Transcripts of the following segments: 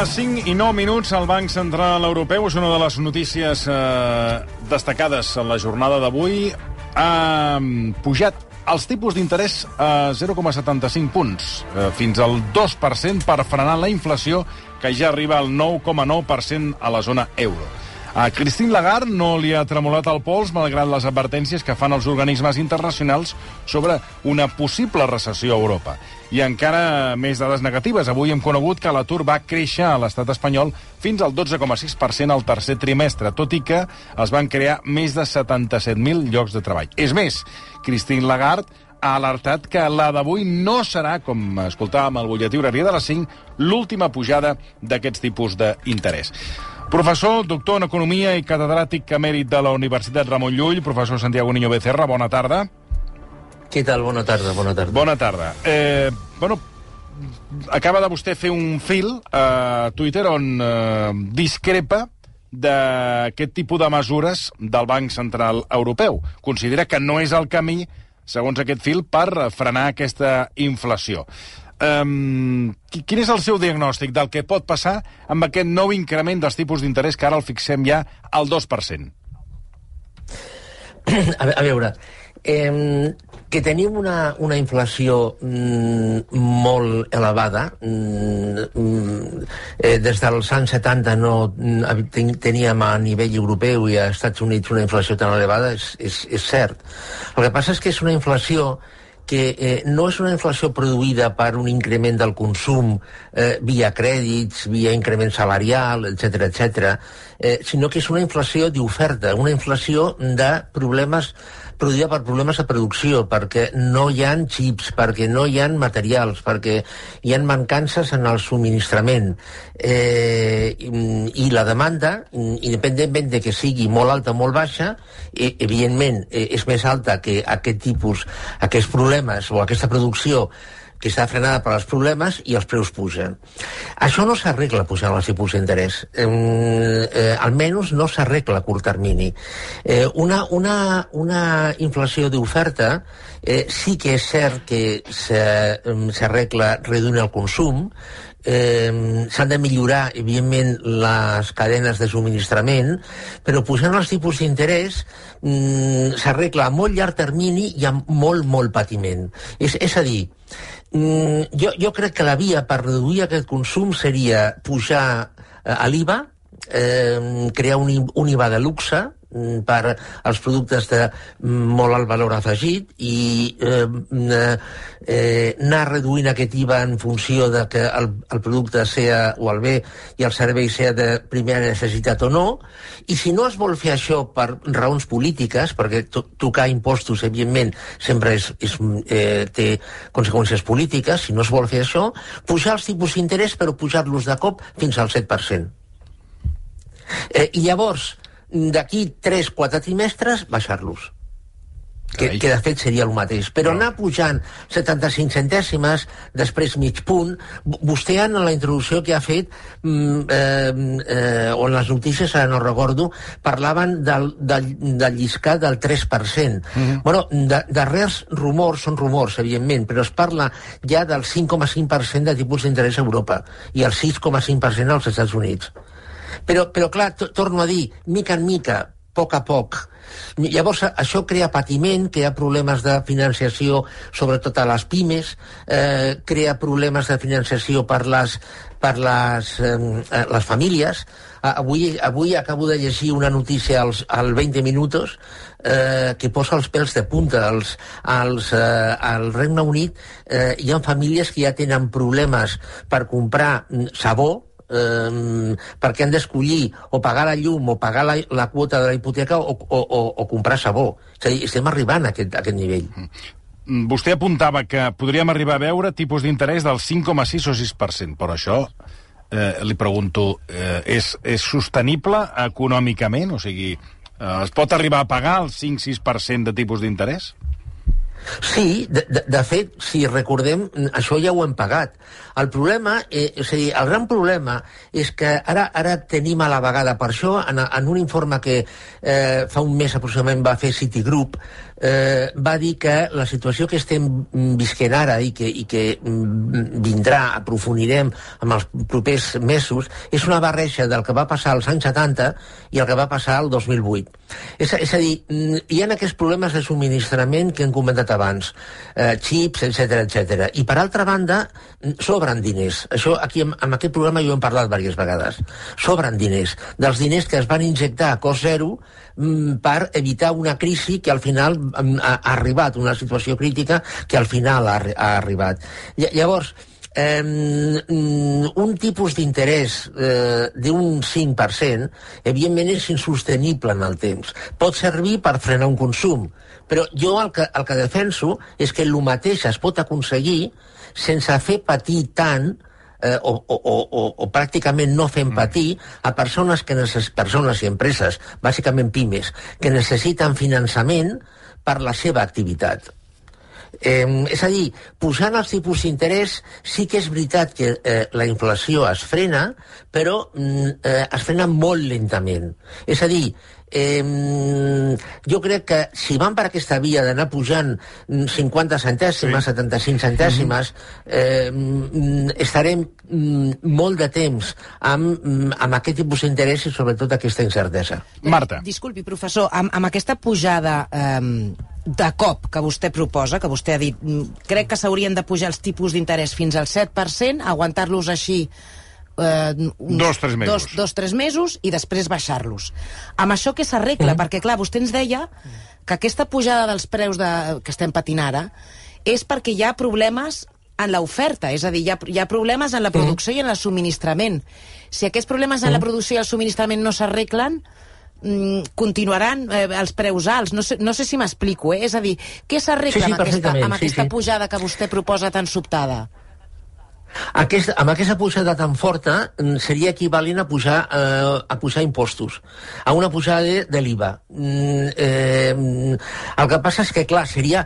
les 5 i 9 minuts. El Banc Central Europeu és una de les notícies eh, destacades en la jornada d'avui. Ha pujat els tipus d'interès a 0,75 punts, eh, fins al 2% per frenar la inflació, que ja arriba al 9,9% a la zona euro. A Christine Lagarde no li ha tremolat el pols malgrat les advertències que fan els organismes internacionals sobre una possible recessió a Europa. I encara més dades negatives. Avui hem conegut que l'atur va créixer a l'estat espanyol fins al 12,6% al tercer trimestre, tot i que es van crear més de 77.000 llocs de treball. És més, Christine Lagarde ha alertat que la d'avui no serà, com escoltàvem al butlletí horari de les 5, l'última pujada d'aquests tipus d'interès. Professor, doctor en Economia i catedràtic emèrit de la Universitat Ramon Llull, professor Santiago Niño Becerra, bona tarda. Què tal? Bona tarda, bona tarda. Bona tarda. Eh, bueno, acaba de vostè fer un fil a Twitter on eh, discrepa d'aquest tipus de mesures del Banc Central Europeu. Considera que no és el camí, segons aquest fil, per frenar aquesta inflació. Um, quin és el seu diagnòstic del que pot passar amb aquest nou increment dels tipus d'interès que ara el fixem ja al 2%? A, veure, eh, que tenim una, una inflació mm, molt elevada. Mm, eh, des dels anys 70 no mm, teníem a nivell europeu i a Estats Units una inflació tan elevada, és, és, és cert. El que passa és que és una inflació que eh, no és una inflació produïda per un increment del consum eh, via crèdits, via increment salarial, etc etc, eh, sinó que és una inflació d'oferta, una inflació de problemes produïda per problemes de producció, perquè no hi han xips, perquè no hi han materials, perquè hi han mancances en el subministrament. Eh, i, I la demanda, independentment de que sigui molt alta o molt baixa, eh, evidentment eh, és més alta que aquest tipus, aquests problemes o aquesta producció que està frenada per als problemes i els preus pugen. Això no s'arregla pujant els tipus d'interès. Eh, eh, almenys no s'arregla a curt termini. Eh, una, una, una inflació d'oferta eh, sí que és cert que s'arregla reduint el consum, eh, s'han de millorar, evidentment, les cadenes de subministrament, però pujant els tipus d'interès mm, s'arregla a molt llarg termini i amb molt, molt patiment. És, és a dir, Mm, jo, jo crec que la via per reduir aquest consum seria pujar eh, a l'IVA, eh, crear un, un IVA de luxe, per als productes de molt alt valor afegit i eh, eh, anar reduint aquest IVA en funció de que el, el producte sea, o el bé i el servei sea de primera necessitat o no, i si no es vol fer això per raons polítiques, perquè to tocar impostos, evidentment, sempre és, és, eh, té conseqüències polítiques, si no es vol fer això, pujar els tipus d'interès, però pujar-los de cop fins al 7%. Eh, I llavors, d'aquí 3-4 trimestres baixar-los. Que, que de fet seria el mateix. Però anar pujant 75 centèsimes, després mig punt... Vostè en la introducció que ha fet, mm, eh, eh, on les notícies, ara no recordo, parlaven del, del, del lliscat del 3%. Mm -hmm. bueno, de, darrers rumors, són rumors, evidentment, però es parla ja del 5,5% de tipus d'interès a Europa i el 6,5% als Estats Units. Però, però clar, torno a dir, mica en mica, poc a poc. Llavors, això crea patiment, crea problemes de financiació, sobretot a les pimes, eh, crea problemes de financiació per les, per les, eh, les famílies. Avui, avui acabo de llegir una notícia als, al 20 minuts eh, que posa els pèls de punta. als, als, eh, al Regne Unit eh, hi ha famílies que ja tenen problemes per comprar mm, sabó, eh, perquè han d'escollir o pagar la llum o pagar la, la quota de la hipoteca o, o, o, o comprar sabó. És a dir, estem arribant a aquest, a aquest nivell. Mm, vostè apuntava que podríem arribar a veure tipus d'interès del 5,6 o 6%, però això, eh, li pregunto, eh, és, és sostenible econòmicament? O sigui, eh, es pot arribar a pagar el 5-6% de tipus d'interès? Sí, de, de, de fet, si recordem, això ja ho hem pagat. El problema, eh, és a dir, el gran problema és que ara ara tenim a la vegada, per això, en, en un informe que eh, fa un mes aproximadament va fer Citigroup, eh, va dir que la situació que estem visquent ara i que, i que mm, vindrà, aprofundirem en els propers mesos, és una barreja del que va passar als anys 70 i el que va passar al 2008. És, és a dir, mm, hi ha aquests problemes de subministrament que hem comentat abans, eh, xips, etc etc. I per altra banda, mm, sobren diners. Això aquí amb, amb aquest programa jo hem parlat diverses vegades. Sobren diners. Dels diners que es van injectar a cost zero per evitar una crisi que al final ha, ha arribat, una situació crítica que al final ha, ha arribat. Llavors, eh, un tipus d'interès eh, d'un 5%, evidentment és insostenible en el temps. Pot servir per frenar un consum, però jo el que, el que defenso és que el mateix es pot aconseguir sense fer patir tant eh, o, o, o, o pràcticament no fem mm. patir a persones, que necess... persones i empreses, bàsicament pimes, que necessiten finançament per la seva activitat. Eh, és a dir, posant els tipus d'interès sí que és veritat que eh, la inflació es frena, però mm, eh, es frena molt lentament. És a dir, Eh, jo crec que si van per aquesta via d'anar pujant 50 centèsimes, sí. 75 centèsimes, eh, estarem molt de temps amb, amb aquest tipus d'interès i sobretot aquesta incertesa. Marta. Disculpi, professor, amb, amb aquesta pujada eh, de cop que vostè proposa, que vostè ha dit crec que s'haurien de pujar els tipus d'interès fins al 7%, aguantar-los així eh, uns, dos, tres mesos. Dos, dos, tres mesos i després baixar-los. Amb això què s'arregla? Mm. Perquè, clar, vostè ens deia que aquesta pujada dels preus de, que estem patint ara és perquè hi ha problemes en l'oferta, és a dir, hi ha, hi ha problemes en la producció mm. i en el subministrament. Si aquests problemes en la producció i el subministrament no s'arreglen, mm, continuaran eh, els preus alts. No sé, no sé si m'explico, eh? És a dir, què s'arregla sí, sí, amb, aquesta, amb sí, aquesta sí. pujada que vostè proposa tan sobtada? Aquest, amb aquesta pujada tan forta mm, seria equivalent a pujar, eh, a pujar impostos, a una pujada de, de l'IVA. Mm, eh, el que passa és que, clar, seria...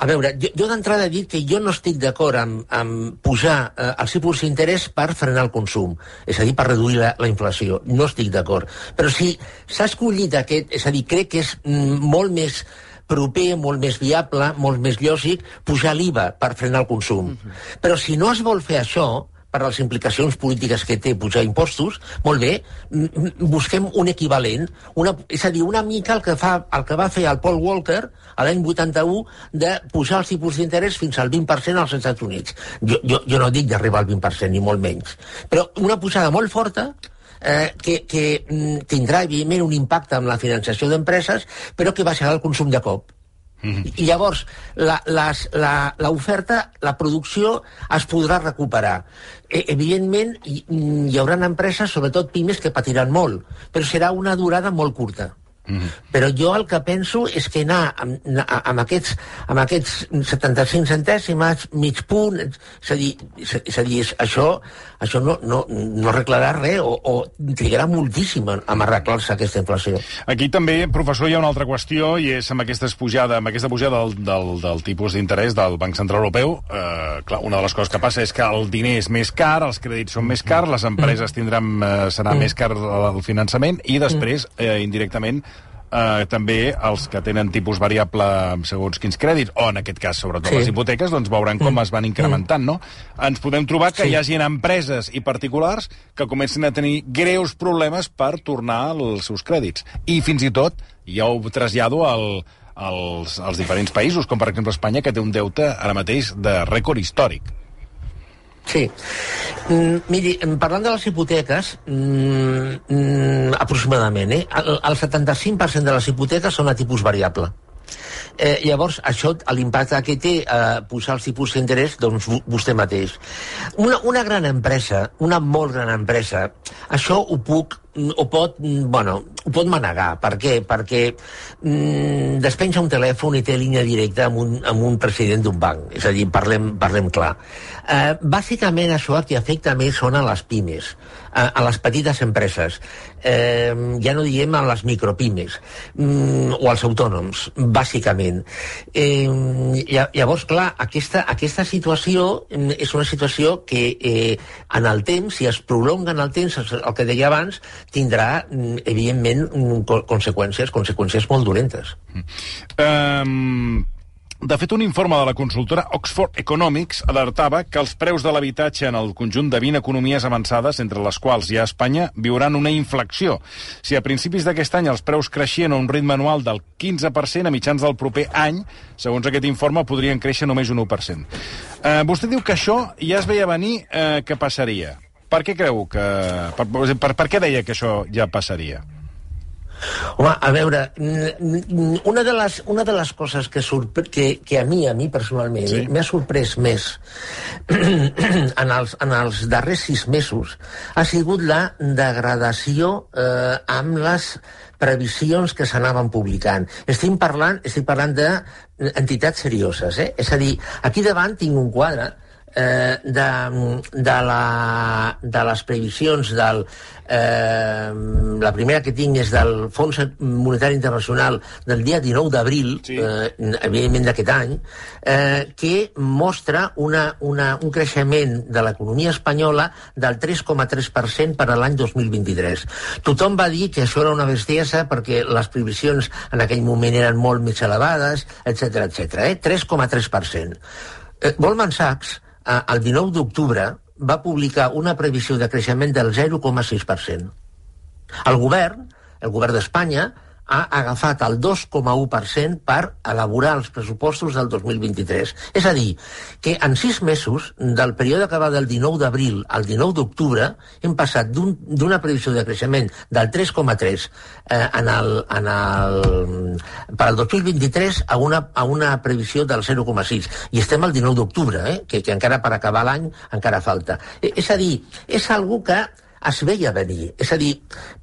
A veure, jo, jo d'entrada dit que jo no estic d'acord amb, amb pujar eh, els tipus d'interès per frenar el consum, és a dir, per reduir la, la inflació. No estic d'acord. Però si s'ha escollit aquest... És a dir, crec que és mm, molt més proper, molt més viable, molt més lògic, pujar l'IVA per frenar el consum. Uh mhm. -huh. Però si no es vol fer això, per les implicacions polítiques que té pujar impostos, molt bé, busquem un equivalent, una, és a dir, una mica el que, fa, el que va fer el Paul Walker a l'any 81 de pujar els tipus d'interès fins al 20% als Estats Units. Jo, jo, jo no dic d'arribar al 20%, ni molt menys. Però una pujada molt forta eh, que, que mm, tindrà, evidentment, un impacte en la finançació d'empreses, però que baixarà el consum de cop. Mm -hmm. I llavors, l'oferta, la, la, la producció es podrà recuperar. E, evidentment, hi, hi haurà empreses, sobretot pimes, que patiran molt, però serà una durada molt curta. Mm. Però jo el que penso és que anar amb, amb, aquests, amb aquests 75 centèsimes, mig punt, és a dir, és a dir això, això no, no, no arreglarà res o, o trigarà moltíssim a arreglar-se aquesta inflació. Aquí també, professor, hi ha una altra qüestió i és amb aquesta pujada, amb aquesta pujada del, del, del tipus d'interès del Banc Central Europeu. Eh, clar, una de les coses que passa és que el diner és més car, els crèdits són més cars, les empreses tindran, eh, serà mm. més car el finançament i després, eh, indirectament, eh, també els que tenen tipus variable segons quins crèdits, o en aquest cas, sobretot sí. les hipoteques, doncs veuran com mm. es van incrementant, no? Ens podem trobar que sí. hi hagi empreses i particulars que comencin a tenir greus problemes per tornar els seus crèdits. I fins i tot, ja ho trasllado al, als, als diferents països, com per exemple Espanya, que té un deute ara mateix de rècord històric. Sí. Mm, miri, parlant de les hipoteques, mm, mm, aproximadament, eh, el, el 75% de les hipoteques són a tipus variable. Eh, llavors, això, l'impacte que té eh, posar els tipus d'interès, doncs vostè mateix. Una, una gran empresa, una molt gran empresa, això ho puc, o pot, bueno, ho pot manegar. Per què? Perquè mm, despenja un telèfon i té línia directa amb un, amb un president d'un banc. És a dir, parlem, parlem clar. Eh, bàsicament això el que afecta més són a les pimes, a, a les petites empreses. Eh, ja no diem a les micropimes mm, o als autònoms, bàsicament. Eh, llavors, clar, aquesta, aquesta situació mm, és una situació que eh, en el temps, si es prolonga en el temps, el que deia abans, tindrà, mm, evidentment, conseqüències, conseqüències molt dolentes. Um, de fet, un informe de la consultora Oxford Economics alertava que els preus de l'habitatge en el conjunt de 20 economies avançades, entre les quals hi ha Espanya, viuran una inflexió. Si a principis d'aquest any els preus creixien a un ritme anual del 15%, a mitjans del proper any, segons aquest informe, podrien créixer només un 1%. Eh, vostè diu que això ja es veia venir eh, que passaria. Per què creu que... Per, per, per què deia que això ja passaria? Home, a veure, una de les, una de les coses que, que, que a mi, a mi personalment, sí. m'ha sorprès més en, els, en els darrers sis mesos ha sigut la degradació eh, amb les previsions que s'anaven publicant. Estic parlant, estic parlant d'entitats serioses, eh? És a dir, aquí davant tinc un quadre eh, de, de, la, de les previsions del... Eh, la primera que tinc és del Fons Monetari Internacional del dia 19 d'abril, sí. eh, evidentment d'aquest any, eh, que mostra una, una, un creixement de l'economia espanyola del 3,3% per a l'any 2023. Tothom va dir que això era una bestiesa perquè les previsions en aquell moment eren molt més elevades, etc etc. Eh? 3,3%. Eh, Goldman Sachs eh, el 19 d'octubre va publicar una previsió de creixement del 0,6%. El govern, el govern d'Espanya, ha agafat el 2,1% per elaborar els pressupostos del 2023. És a dir, que en sis mesos, del període que va del 19 d'abril al 19 d'octubre, hem passat d'una un, previsió de creixement del 3,3 eh, en el, en el, per al 2023 a una, a una previsió del 0,6. I estem al 19 d'octubre, eh, que, que encara per acabar l'any encara falta. E, és a dir, és algo que es veia venir. És a dir,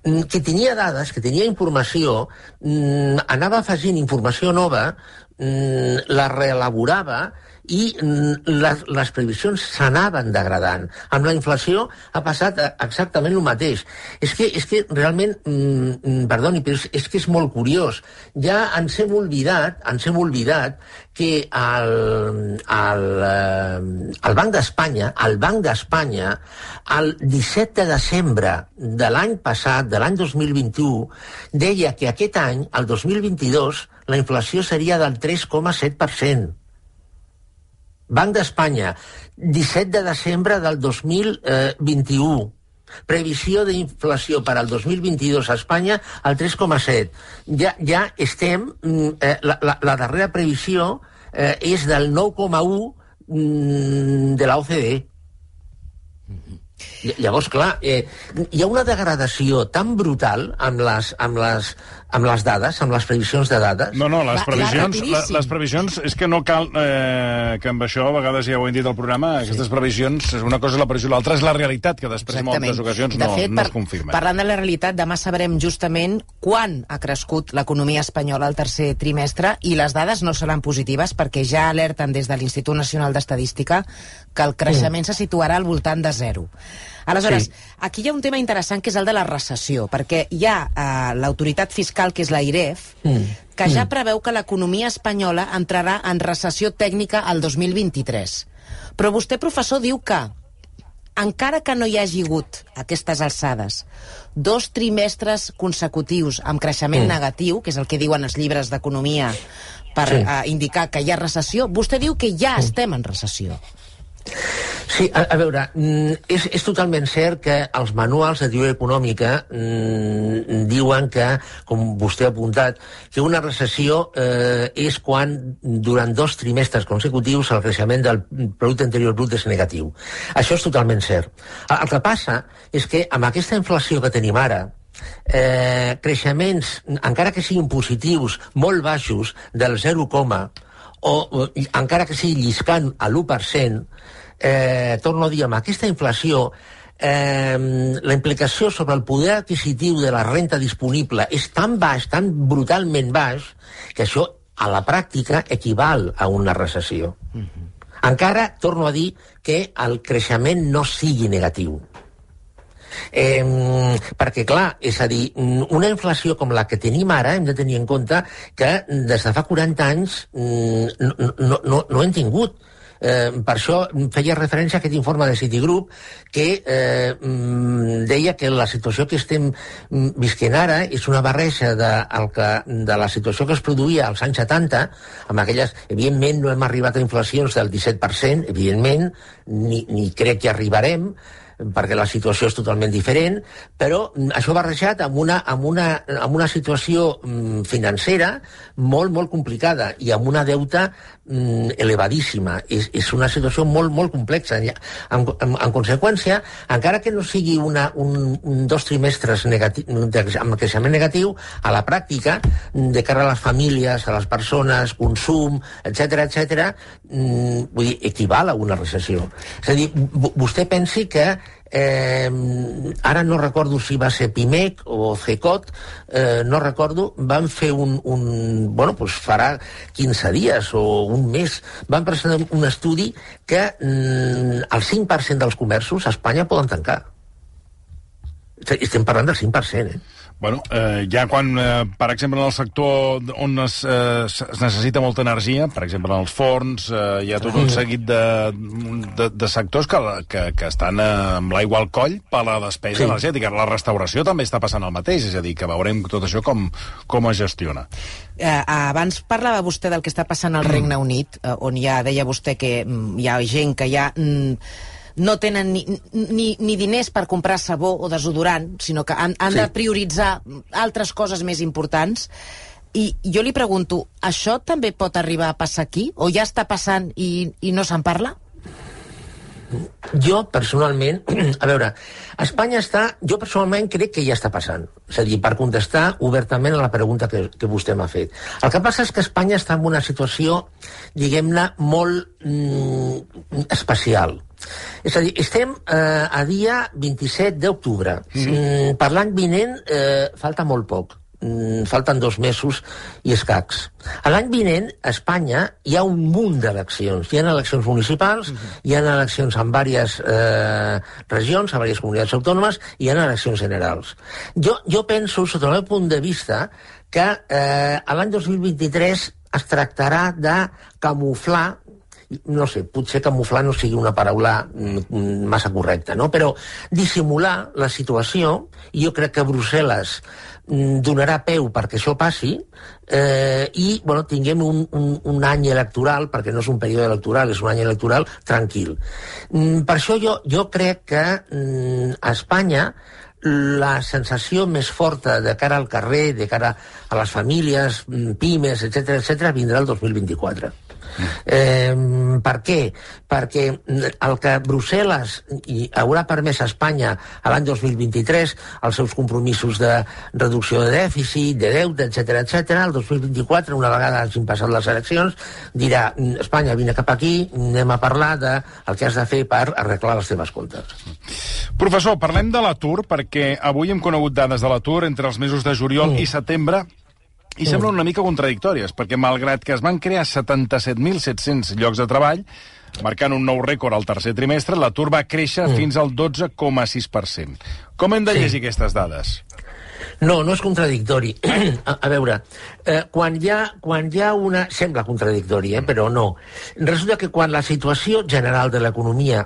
mm, que tenia dades, que tenia informació, mm, anava afegint informació nova, mm, la reelaborava i les, les previsions s'anaven degradant. Amb la inflació ha passat exactament el mateix. És que, és que realment, perdoni, però és, és que és molt curiós. Ja ens hem oblidat, ens hem oblidat que el, el, eh, el Banc d'Espanya, el Banc d'Espanya, el 17 de desembre de l'any passat, de l'any 2021, deia que aquest any, el 2022, la inflació seria del 3,7%. Banc d'Espanya, 17 de desembre del 2021. Previsió d'inflació per al 2022 a Espanya al 3,7. Ja, ja estem... Mm, eh, la, la, la darrera previsió eh, és del 9,1 mm, de la OCDE. Llavors, clar, eh, hi ha una degradació tan brutal amb les, amb les, amb les dades, amb les previsions de dades? No, no, les previsions, la, les previsions és que no cal eh, que amb això, a vegades ja ho hem dit al programa, sí. aquestes previsions, una cosa és la previsió, l'altra és la realitat, que després Exactament. en moltes ocasions no, fet, no es confirma. Parlant de la realitat, demà sabrem justament quan ha crescut l'economia espanyola al tercer trimestre i les dades no seran positives perquè ja alerten des de l'Institut Nacional d'Estadística que el creixement mm. se situarà al voltant de zero. Aleshores, sí. aquí hi ha un tema interessant que és el de la recessió, perquè hi ha eh, l'autoritat fiscal, que és la IREF, mm. que ja mm. preveu que l'economia espanyola entrarà en recessió tècnica al 2023. Però vostè, professor, diu que encara que no hi hagi hagut aquestes alçades dos trimestres consecutius amb creixement mm. negatiu, que és el que diuen els llibres d'economia per sí. uh, indicar que hi ha recessió, vostè diu que ja mm. estem en recessió. Sí, a, a veure, mm, és, és totalment cert que els manuals de teoria econòmica mm, diuen que, com vostè ha apuntat, que una recessió eh, és quan durant dos trimestres consecutius el creixement del producte interior brut és negatiu. Això és totalment cert. El, el que passa és que amb aquesta inflació que tenim ara, eh, creixements, encara que siguin positius, molt baixos, del 0, o, o encara que sigui lliscant a l'1%, eh, torno a dir, amb aquesta inflació eh, la implicació sobre el poder adquisitiu de la renta disponible és tan baix, tan brutalment baix, que això a la pràctica equival a una recessió. -huh. Encara torno a dir que el creixement no sigui negatiu. Eh, perquè, clar, és a dir, una inflació com la que tenim ara hem de tenir en compte que des de fa 40 anys no, no, no, no hem tingut Eh, per això feia referència a aquest informe de Citigroup que eh, mm, deia que la situació que estem mm, visquent ara és una barreja de, el que, de la situació que es produïa als anys 70, amb aquelles... Evidentment no hem arribat a inflacions del 17%, evidentment, ni, ni crec que arribarem, perquè la situació és totalment diferent, però mm, això barrejat amb una, amb una, amb una situació mm, financera molt, molt complicada i amb una deuta mm, elevadíssima. És, és una situació molt, molt complexa. En, en, en conseqüència, encara que no sigui una, un, un dos trimestres negatiu, amb creixement negatiu, a la pràctica, de cara a les famílies, a les persones, consum, etc etc, vull dir, equival a una recessió. És a dir, vostè pensi que eh, ara no recordo si va ser Pimec o CECOT, eh, no recordo, van fer un, un bueno, pues farà 15 dies o un mes, van presentar un estudi que mm, el 5% dels comerços a Espanya poden tancar. Estem parlant del 5%, eh? Bueno, eh, ja quan, eh, per exemple, en el sector on es, eh, es necessita molta energia, per exemple, en els forns, eh, hi ha tot un seguit de, de, de sectors que, que, que estan eh, amb l'aigua al coll per la despesa sí. energètica. La restauració també està passant el mateix, és a dir, que veurem tot això com, com es gestiona. Eh, abans parlava vostè del que està passant al Regne Unit, eh, on ja deia vostè que mm, hi ha gent que ja... Mm, no tenen ni, ni, ni diners per comprar sabó o desodorant, sinó que han, han sí. de prioritzar altres coses més importants. I jo li pregunto, això també pot arribar a passar aquí? O ja està passant i, i no se'n parla? Jo, personalment, a veure, Espanya està... Jo, personalment, crec que ja està passant. És a dir, per contestar obertament a la pregunta que, que vostè m'ha fet. El que passa és que Espanya està en una situació, diguem-ne, molt mm, especial. És a dir, estem eh, a dia 27 d'octubre. Sí. Mm, per l'any vinent eh, falta molt poc. Mm, falten dos mesos i escacs. A l'any vinent, a Espanya, hi ha un munt d'eleccions. Hi ha eleccions municipals, uh -huh. hi ha eleccions en diverses eh, regions, a diverses comunitats autònomes, i hi ha eleccions generals. Jo, jo penso, sota el meu punt de vista, que eh, l'any 2023 es tractarà de camuflar no sé, potser camuflar no sigui una paraula mm, massa correcta, no? però dissimular la situació, i jo crec que Brussel·les mm, donarà peu perquè això passi eh, i bueno, tinguem un, un, un any electoral, perquè no és un període electoral, és un any electoral tranquil. Mm, per això jo, jo crec que mm, a Espanya la sensació més forta de cara al carrer, de cara a les famílies, mm, pimes, etc etc vindrà el 2024. Eh, per què? Perquè el que Brussel·les i haurà permès a Espanya a l'any 2023 els seus compromisos de reducció de dèficit, de deute, etc etc. el 2024, una vegada hagin passat les eleccions, dirà Espanya, vine cap aquí, anem a parlar de el que has de fer per arreglar les teves comptes. Professor, parlem de l'atur, perquè avui hem conegut dades de l'atur entre els mesos de juliol mm. i setembre i semblen una mica contradictòries, perquè malgrat que es van crear 77.700 llocs de treball, marcant un nou rècord al tercer trimestre, l'atur va créixer mm. fins al 12,6%. Com hem de sí. llegir aquestes dades? No, no és contradictori. a, a veure, eh, quan, hi ha, quan hi ha una... Sembla contradictori, eh, però no. Resulta que quan la situació general de l'economia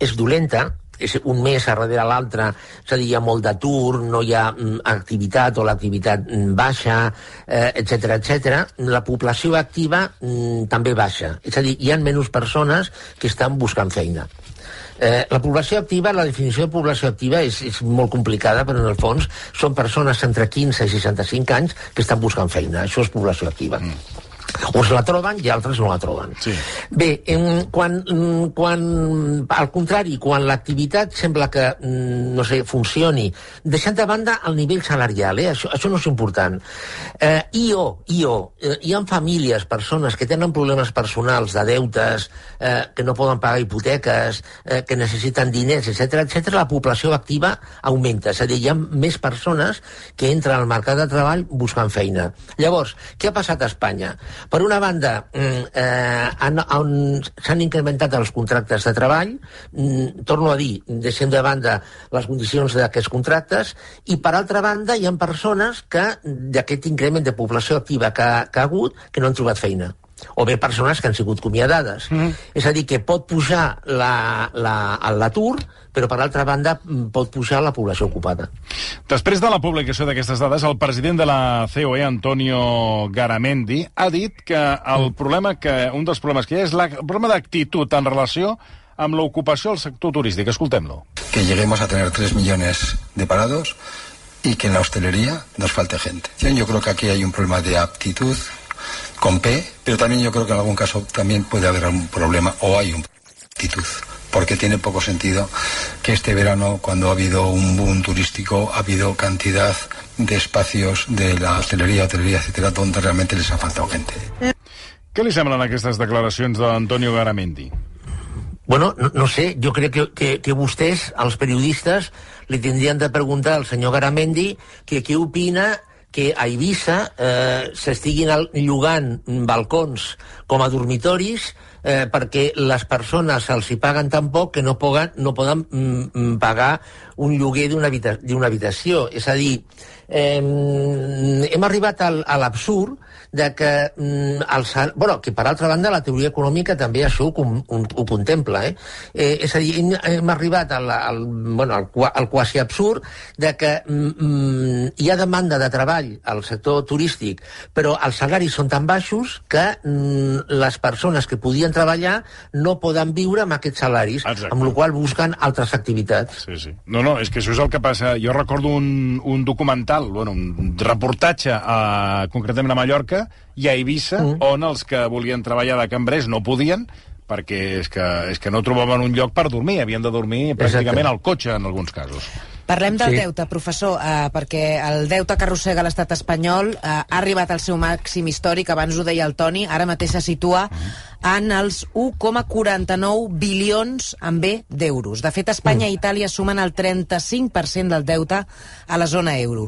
és dolenta, és un mes a darrere l'altre, és a dir, hi ha molt d'atur, no hi ha mm, activitat o l'activitat mm, baixa, etc eh, etc. la població activa mm, també baixa. És a dir, hi ha menys persones que estan buscant feina. Eh, la població activa, la definició de població activa és, és molt complicada, però en el fons són persones entre 15 i 65 anys que estan buscant feina. Això és població activa. Mm. Uns la troben i altres no la troben. Sí. Bé, em, quan, mm, quan, al contrari, quan l'activitat sembla que, mm, no sé, funcioni, deixant de banda el nivell salarial, eh? això, això no és important. Eh, IO, IO, eh, hi ha famílies, persones que tenen problemes personals de deutes, eh, que no poden pagar hipoteques, eh, que necessiten diners, etc etc. la població activa augmenta. És a dir, hi ha més persones que entren al mercat de treball buscant feina. Llavors, què ha passat a Espanya? Per una banda, mm, eh, han- han- s'han incrementat els contractes de treball, mm, torno a dir, deixem de banda les condicions d'aquests contractes, i per altra banda hi ha persones que d'aquest increment de població activa que, que ha hagut que no han trobat feina o bé persones que han sigut acomiadades. Mm. És a dir, que pot pujar la- la- l'atur, però per altra banda mm, pot pujar la població ocupada. Després de la publicació d'aquestes dades, el president de la COE, Antonio Garamendi, ha dit que el problema que un dels problemes que hi ha és la, el problema d'actitud en relació amb l'ocupació al sector turístic. Escoltem-lo. que lleguemos a tener 3 millones de parados y que en la hostelería nos falte gente. Yo creo que aquí hay un problema de aptitud con P, pero también yo creo que en algún caso también puede haber algún problema o hay un actitud. Porque tiene poco sentido que este verano, cuando ha habido un boom turístico, ha habido cantidad de espacios de la hostelería, hotelería, etcétera, donde realmente les ha faltado gente. Què li semblen aquestes declaracions d'Antonio Garamendi? Bueno, no, no sé, jo crec que, que, que vostès, els periodistes, li tindrien de preguntar al senyor Garamendi que què opina que a Eivissa eh, s'estiguin llogant balcons com a dormitoris eh, perquè les persones se'ls hi paguen tan poc que no poden, no poden mm, mm, pagar un lloguer d'una habita habitació. És a dir, eh, hem arribat al, a l'absurd de que mm, el sal... bueno, que per altra banda la teoria econòmica també això ho, ho, ho contempla, eh? eh? És a dir, hem, hem arribat al, al, bueno, al, al quasi absurd de que mm, hi ha demanda de treball al sector turístic, però els salaris són tan baixos que mm, les persones que podien treballar no poden viure amb aquests salaris, Exacte. amb la qual busquen altres activitats. Sí, sí. No, no, és que això és el que passa. Jo recordo un, un documental, bueno, un reportatge a, concretament a Mallorca i a Eivissa, mm. on els que volien treballar de cambrers no podien perquè és que, és que no trobaven un lloc per dormir, havien de dormir pràcticament Exacte. al cotxe en alguns casos. Parlem del Sí. deute, professor, eh, perquè el deute que arrossega l'estat espanyol eh, ha arribat al seu màxim històric, abans ho deia el Toni, ara mateix se situa en els 1,49 bilions amb B d'euros. De fet, Espanya i Itàlia sumen el 35% del deute a la zona euro.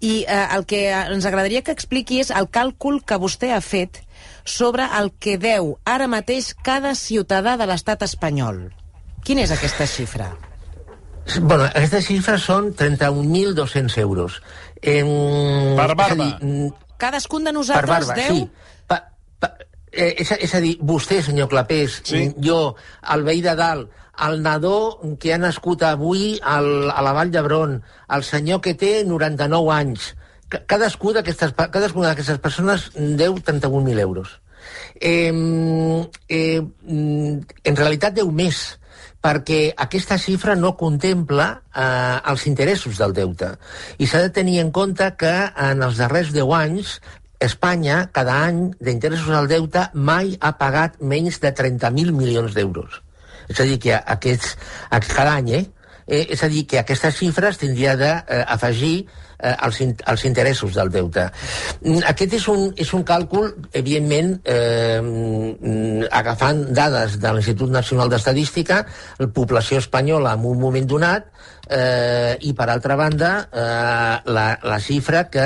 I eh, el que ens agradaria que expliqui és el càlcul que vostè ha fet sobre el que deu ara mateix cada ciutadà de l'estat espanyol. Quina és aquesta xifra? Bueno, aquestes xifres són 31.200 euros. Eh, Per barba. Dir, mm, Cadascun de per nosaltres barba, deu... sí. Pa, pa, eh, és, a- és a dir, vostè, senyor Clapés, Sí. mm, jo, el veí de dalt, el nadó que ha nascut avui al, a la Vall d'Hebron, el senyor que té 99 anys, ca- cadascú d'aquestes cadascuna d'aquestes persones deu 31.000 euros. Eh, eh, en realitat deu més, perquè aquesta xifra no contempla eh, els interessos del deute. I s'ha de tenir en compte que en els darrers 10 anys Espanya, cada any, d'interessos al deute, mai ha pagat menys de 30.000 milions d'euros. És a dir, que aquests, cada any, eh? eh? És a dir, que aquestes xifres tindria d'afegir eh, els, in- els interessos del deute. Mm, Aquest és un, és un càlcul, evidentment, eh, mm, agafant dades de l'Institut Nacional d'Estadística, la població espanyola en un moment donat, eh, i per altra banda eh, la, la xifra que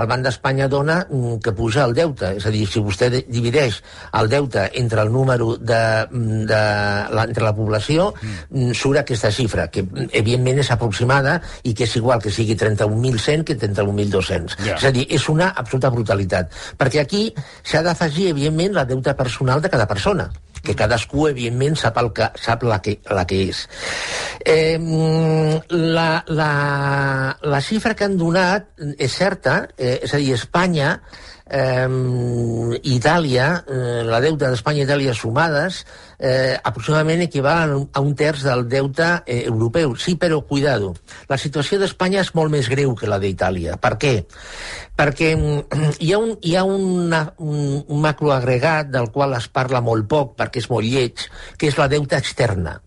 el Banc d'Espanya dona mm, que puja el deute. És a dir, si vostè de- divideix el deute entre el número de, de la, entre la població, mm. surt aquesta xifra, que evidentment és aproximada i que és igual que sigui 31.100 que 31.200. Ja. És a dir, és una absoluta brutalitat. Perquè aquí s'ha d'afegir, evidentment, la deute personal de cada persona que cadascú, evidentment, sap, el que, sap la, que, la que és. Eh, la, la, la xifra que han donat és certa, eh, és a dir, Espanya eh, Itàlia, eh, la deuta d'Espanya i Itàlia sumades, eh, aproximadament equival a un, terç del deute eh, europeu. Sí, però cuidado, la situació d'Espanya és molt més greu que la d'Itàlia. Per què? Perquè hi ha, un, hi ha una, un, un macroagregat del qual es parla molt poc perquè és molt lleig, que és la deuta externa.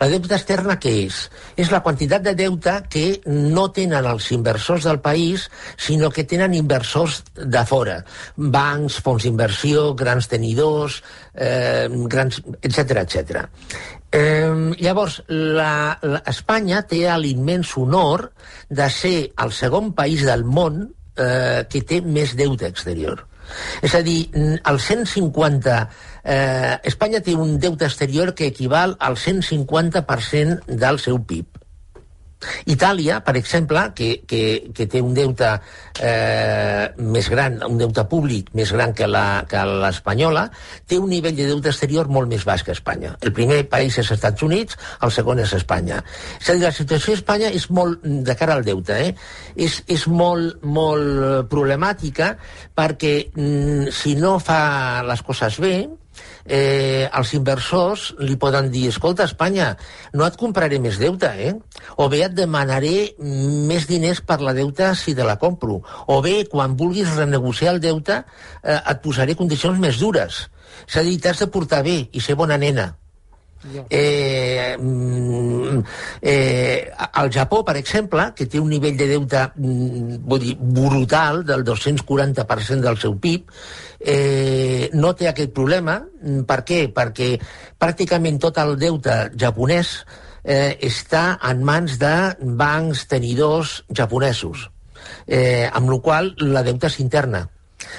La deuta externa què és? És la quantitat de deute que no tenen els inversors del país, sinó que tenen inversors de fora. Bancs, fons d'inversió, grans tenidors, eh, grans, etc etc. Eh, llavors, la, la, Espanya té l'immens honor de ser el segon país del món eh, que té més deute exterior. És a dir, el 150... Eh, Espanya té un deute exterior que equival al 150% del seu PIB. Itàlia, per exemple, que, que, que té un deute eh, més gran, un deute públic més gran que l'espanyola, té un nivell de deute exterior molt més baix que Espanya. El primer país és Estats Units, el segon és Espanya. És a dir, la situació d'Espanya és molt, de cara al deute, eh? és, és molt, molt problemàtica perquè mm, si no fa les coses bé, eh, els inversors li poden dir escolta, Espanya, no et compraré més deute, eh? O bé et demanaré més diners per la deuta si te la compro. O bé, quan vulguis renegociar el deute, eh, et posaré condicions més dures. És a dir, t'has de portar bé i ser bona nena. Eh, mm, eh, el Japó, per exemple, que té un nivell de deute mm, vull dir, brutal del 240% del seu PIB, eh, no té aquest problema. Mm, per què? Perquè pràcticament tot el deute japonès eh, està en mans de bancs tenidors japonesos, eh, amb la qual la deuta és interna.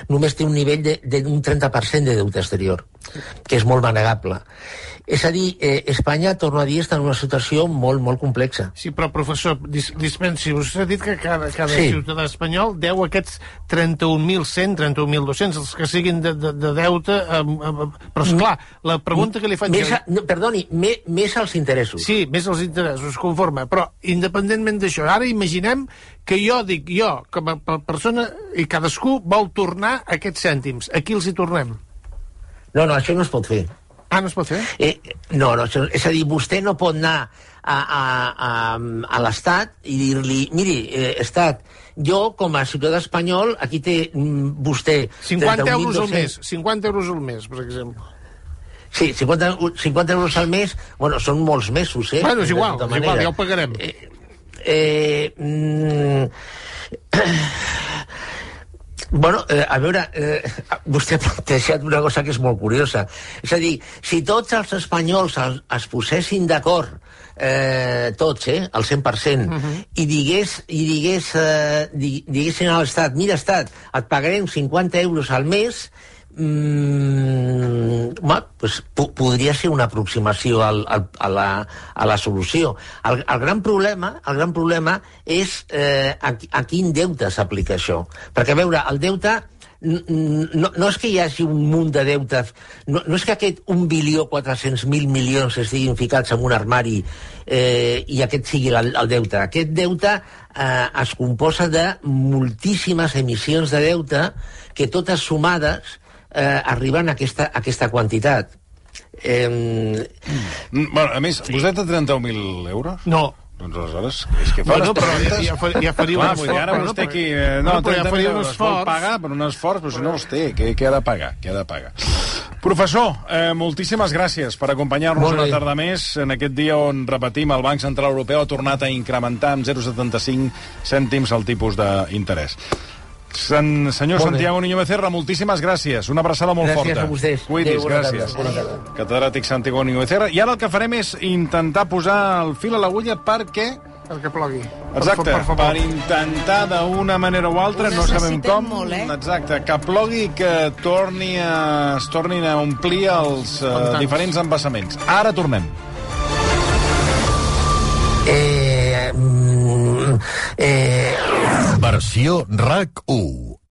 Només té un nivell d'un 30% de deute exterior, que és molt manegable. És a dir, eh, Espanya, torno a dir, està en una situació molt, molt complexa. Sí, però, professor, dis dispensi, us ha dit que cada, cada sí. ciutadà espanyol deu aquests 31.100, 31.200, els que siguin de, de, de deute, eh, eh, però, esclar, la pregunta que li faig... Més, a, no, perdoni, me, més els interessos. Sí, més els interessos, conforme, però, independentment d'això, ara imaginem que jo dic, jo, com a persona, i cadascú vol tornar aquests cèntims. A qui els hi tornem? No, no, això no es pot fer. Ah, no es pot fer? Eh, no, no, és a dir, vostè no pot anar a, a, a, a l'Estat i dir-li, miri, eh, Estat, jo, com a ciutadà espanyol, aquí té mm, vostè... 50 euros al mes, 50 euros al mes, per exemple. Sí, 50, 50 euros al mes, bueno, són molts mesos, eh? Bueno, és igual, és igual, ja ho pagarem. Eh, eh, mm, Bueno, eh, a veure, eh, vostè ha plantejat una cosa que és molt curiosa. És a dir, si tots els espanyols es, es posessin d'acord eh, tots, eh, al 100%, uh -huh. i digués, i digués, eh, diguessin a l'Estat, mira, Estat, et pagarem 50 euros al mes, mm, home, pues, podria ser una aproximació al, al, a, la, a la solució. El, el, gran problema, el gran problema és eh, a, a quin deute s'aplica això. Perquè, a veure, el deute no, no és que hi hagi un munt de deutes, no, no és que aquest 1 bilió 400.000 milions estiguin ficats en un armari eh, i aquest sigui el, el deute. Aquest deute eh, es composa de moltíssimes emissions de deute que totes sumades eh, arriben a aquesta, a aquesta quantitat. Eh... Bueno, a més, sí. vostè té 31.000 euros? No. Doncs aleshores, és que fa bueno, però ja, ja, ja faria Clar, un esforç. Ara vostè aquí... Eh, no, però ja faria un esforç. pagar per un esforç, però si no els té, què, què ha de pagar? Què ha de pagar? Professor, eh, moltíssimes gràcies per acompanyar-nos una tarda més en aquest dia on, repetim, el Banc Central Europeu ha tornat a incrementar amb 0,75 cèntims el tipus d'interès. Sen, senyor molt Santiago. Niño Becerra, moltíssimes gràcies. Una abraçada molt gràcies forta. Gràcies a vostès. Cuidis, Adéu, gràcies. Bona tarda. Catedràtic Santiago Niño Becerra. I ara el que farem és intentar posar el fil a l'agulla perquè... Perquè plogui. Exacte, per, per, per intentar d'una manera o altra, no sabem com, molt, eh? exacte, que plogui i que torni a, es tornin a omplir els uh, diferents embassaments. Ara tornem. Eh, mm, eh... Versió RAC 1